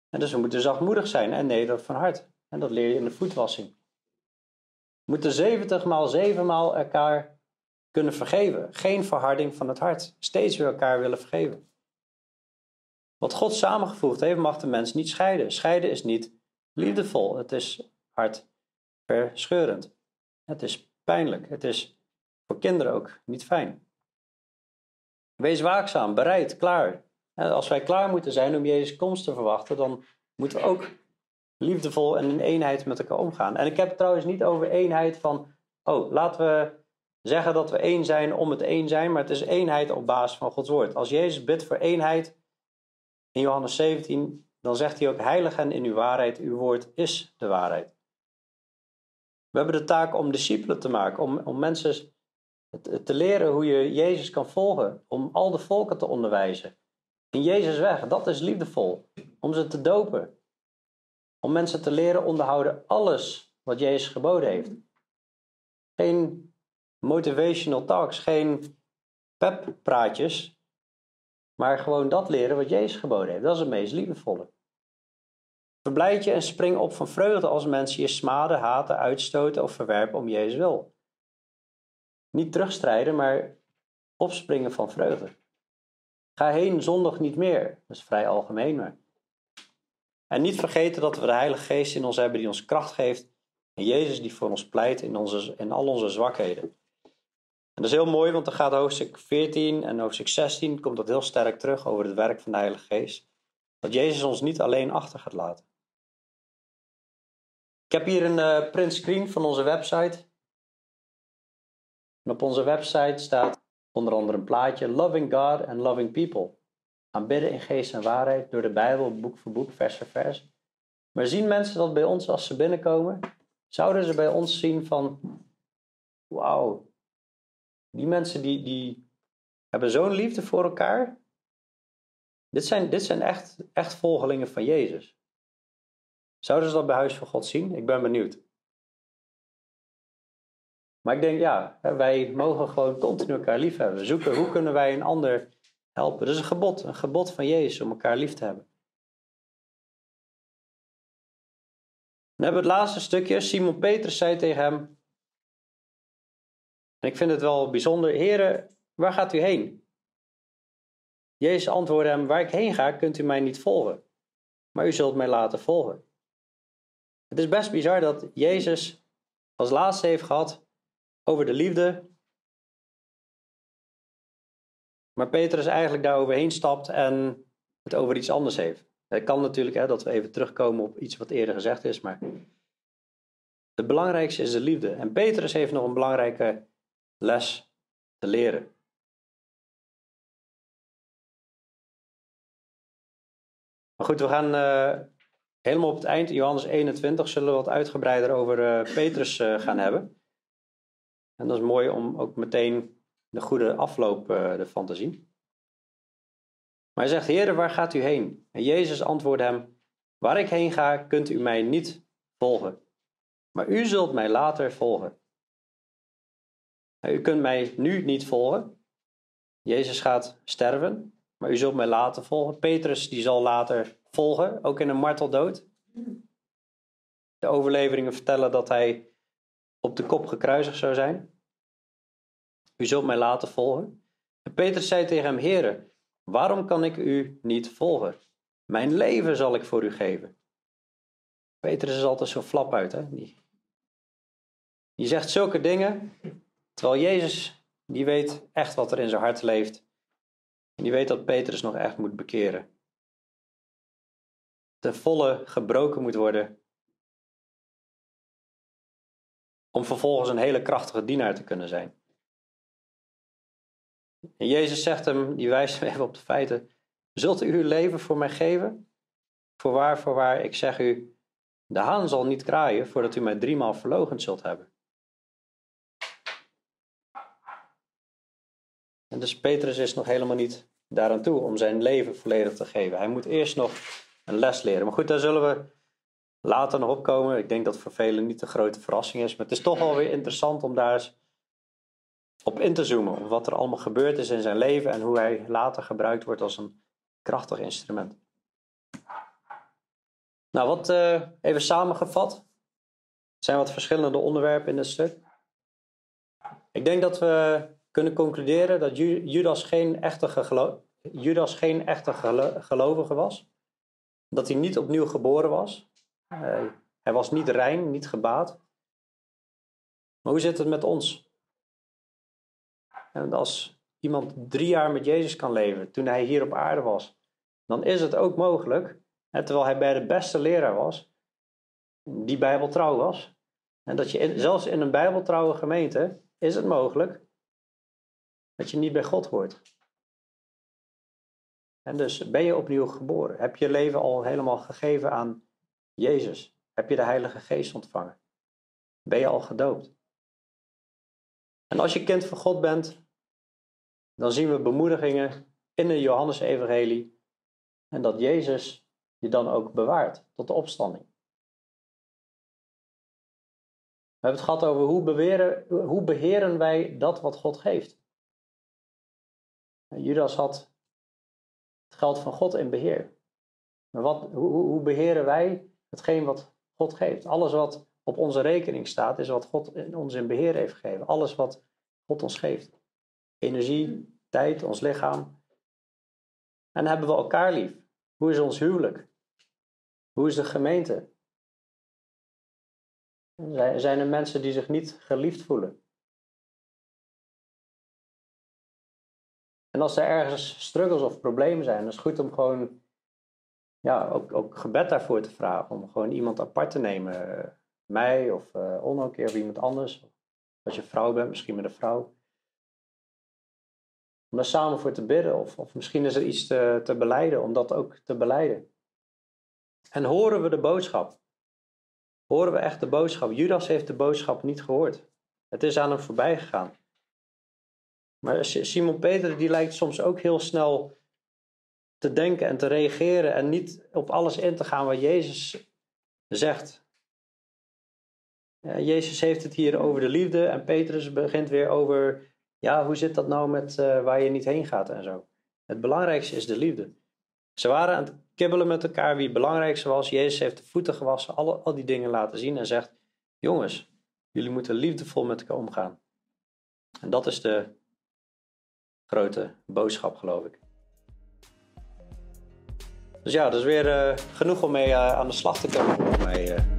En dus we moeten zachtmoedig zijn en nederig van hart. En dat leer je in de voetwassing. We moeten 70 maal 7 maal elkaar kunnen vergeven. Geen verharding van het hart. Steeds weer elkaar willen vergeven. Wat God samengevoegd heeft, mag de mens niet scheiden. Scheiden is niet liefdevol. Het is hartverscheurend. Het is pijnlijk. Het is voor kinderen ook niet fijn. Wees waakzaam, bereid, klaar. Als wij klaar moeten zijn om Jezus' komst te verwachten, dan moeten we ook liefdevol en in eenheid met elkaar omgaan. En ik heb het trouwens niet over eenheid van, oh, laten we zeggen dat we één zijn om het één zijn, maar het is eenheid op basis van Gods woord. Als Jezus bidt voor eenheid in Johannes 17, dan zegt hij ook, heilig en in uw waarheid, uw woord is de waarheid. We hebben de taak om discipelen te maken, om, om mensen te leren hoe je Jezus kan volgen, om al de volken te onderwijzen. In Jezus weg, dat is liefdevol. Om ze te dopen, om mensen te leren onderhouden alles wat Jezus geboden heeft. Geen motivational talks, geen pep-praatjes, maar gewoon dat leren wat Jezus geboden heeft. Dat is het meest liefdevolle. Verblijd je en spring op van vreugde als mensen je smaden, haten, uitstoten of verwerpen om Jezus wil. Niet terugstrijden, maar opspringen van vreugde. Ga heen zondag niet meer. Dat is vrij algemeen, maar en niet vergeten dat we de Heilige Geest in ons hebben die ons kracht geeft. En Jezus die voor ons pleit in, onze, in al onze zwakheden. En dat is heel mooi, want dan gaat hoofdstuk 14 en hoofdstuk 16 komt dat heel sterk terug over het werk van de Heilige Geest. Dat Jezus ons niet alleen achter gaat laten. Ik heb hier een uh, print screen van onze website. En op onze website staat onder andere een plaatje Loving God and Loving People aanbidden in geest en waarheid door de Bijbel, boek voor boek, vers voor vers. Maar zien mensen dat bij ons als ze binnenkomen? Zouden ze bij ons zien van, wauw, die mensen die, die hebben zo'n liefde voor elkaar. Dit zijn, dit zijn echt, echt volgelingen van Jezus. Zouden ze dat bij Huis van God zien? Ik ben benieuwd. Maar ik denk, ja, wij mogen gewoon continu elkaar lief hebben. Zoeken hoe kunnen wij een ander helpen. Dat is een gebod, een gebod van Jezus om elkaar lief te hebben. Dan hebben we het laatste stukje. Simon Petrus zei tegen hem. En ik vind het wel bijzonder. Heren, waar gaat u heen? Jezus antwoordde hem: Waar ik heen ga, kunt u mij niet volgen. Maar u zult mij laten volgen. Het is best bizar dat Jezus als laatste heeft gehad over de liefde. Maar Petrus eigenlijk daar overheen stapt en het over iets anders heeft. Het kan natuurlijk hè, dat we even terugkomen op iets wat eerder gezegd is, maar het belangrijkste is de liefde. En Petrus heeft nog een belangrijke les te leren. Maar goed, we gaan uh, helemaal op het eind, Johannes 21, zullen we wat uitgebreider over uh, Petrus uh, gaan hebben. En dat is mooi om ook meteen de goede afloop ervan te zien. Maar hij zegt, Heer, waar gaat u heen? En Jezus antwoordde hem, waar ik heen ga, kunt u mij niet volgen. Maar u zult mij later volgen. U kunt mij nu niet volgen. Jezus gaat sterven, maar u zult mij later volgen. Petrus die zal later volgen, ook in een marteldood. De overleveringen vertellen dat hij op de kop gekruisigd zou zijn. U zult mij later volgen. En Petrus zei tegen hem, Heere, waarom kan ik u niet volgen? Mijn leven zal ik voor u geven. Petrus is altijd zo flap uit, hè? Die, die zegt zulke dingen, terwijl Jezus, die weet echt wat er in zijn hart leeft. Die weet dat Petrus nog echt moet bekeren. Ten volle gebroken moet worden. Om vervolgens een hele krachtige dienaar te kunnen zijn. En Jezus zegt hem, die wijst hem even op de feiten. Zult u uw leven voor mij geven? Voorwaar, voorwaar, ik zeg u, de haan zal niet kraaien voordat u mij driemaal verlogend zult hebben. Dus Petrus is nog helemaal niet daaraan toe om zijn leven volledig te geven. Hij moet eerst nog een les leren. Maar goed, daar zullen we later nog opkomen. Ik denk dat voor velen niet de grote verrassing is. Maar het is toch wel weer interessant om daar eens op in te zoomen. Op wat er allemaal gebeurd is in zijn leven en hoe hij later gebruikt wordt als een krachtig instrument. Nou, wat uh, even samengevat. Er zijn wat verschillende onderwerpen in dit stuk. Ik denk dat we kunnen concluderen dat Judas geen echte, gelo Judas geen echte gelovige was. Dat hij niet opnieuw geboren was. Uh, hij was niet rein, niet gebaat. Maar hoe zit het met ons? En als iemand drie jaar met Jezus kan leven, toen hij hier op aarde was, dan is het ook mogelijk, terwijl hij bij de beste leraar was, die bijbeltrouw was, en dat je zelfs in een bijbeltrouwe gemeente, is het mogelijk dat je niet bij God hoort. En dus ben je opnieuw geboren? Heb je je leven al helemaal gegeven aan Jezus? Heb je de Heilige Geest ontvangen? Ben je al gedoopt? En als je kind van God bent, dan zien we bemoedigingen in de Johannes-evangelie en dat Jezus je dan ook bewaart tot de opstanding. We hebben het gehad over hoe, hoe beheren wij dat wat God geeft. Judas had het geld van God in beheer. Maar wat, hoe, hoe beheren wij hetgeen wat God geeft? Alles wat op onze rekening staat, is wat God ons in beheer heeft gegeven. Alles wat God ons geeft. Energie, tijd, ons lichaam. En hebben we elkaar lief? Hoe is ons huwelijk? Hoe is de gemeente? Zijn er mensen die zich niet geliefd voelen? En als er ergens struggles of problemen zijn, dan is het goed om gewoon ja, ook, ook gebed daarvoor te vragen. Om gewoon iemand apart te nemen. Mij of uh, een keer of iemand anders. Als je vrouw bent, misschien met een vrouw. Om daar samen voor te bidden. Of, of misschien is er iets te, te beleiden, om dat ook te beleiden. En horen we de boodschap? Horen we echt de boodschap? Judas heeft de boodschap niet gehoord. Het is aan hem voorbij gegaan. Maar Simon Peter die lijkt soms ook heel snel te denken en te reageren en niet op alles in te gaan wat Jezus zegt. Jezus heeft het hier over de liefde en Petrus begint weer over, ja, hoe zit dat nou met uh, waar je niet heen gaat en zo. Het belangrijkste is de liefde. Ze waren aan het kibbelen met elkaar wie het belangrijkste was. Jezus heeft de voeten gewassen, alle, al die dingen laten zien en zegt, jongens, jullie moeten liefdevol met elkaar omgaan. En dat is de grote boodschap, geloof ik. Dus ja, dat is weer uh, genoeg om mee uh, aan de slag te komen voor mij. Uh.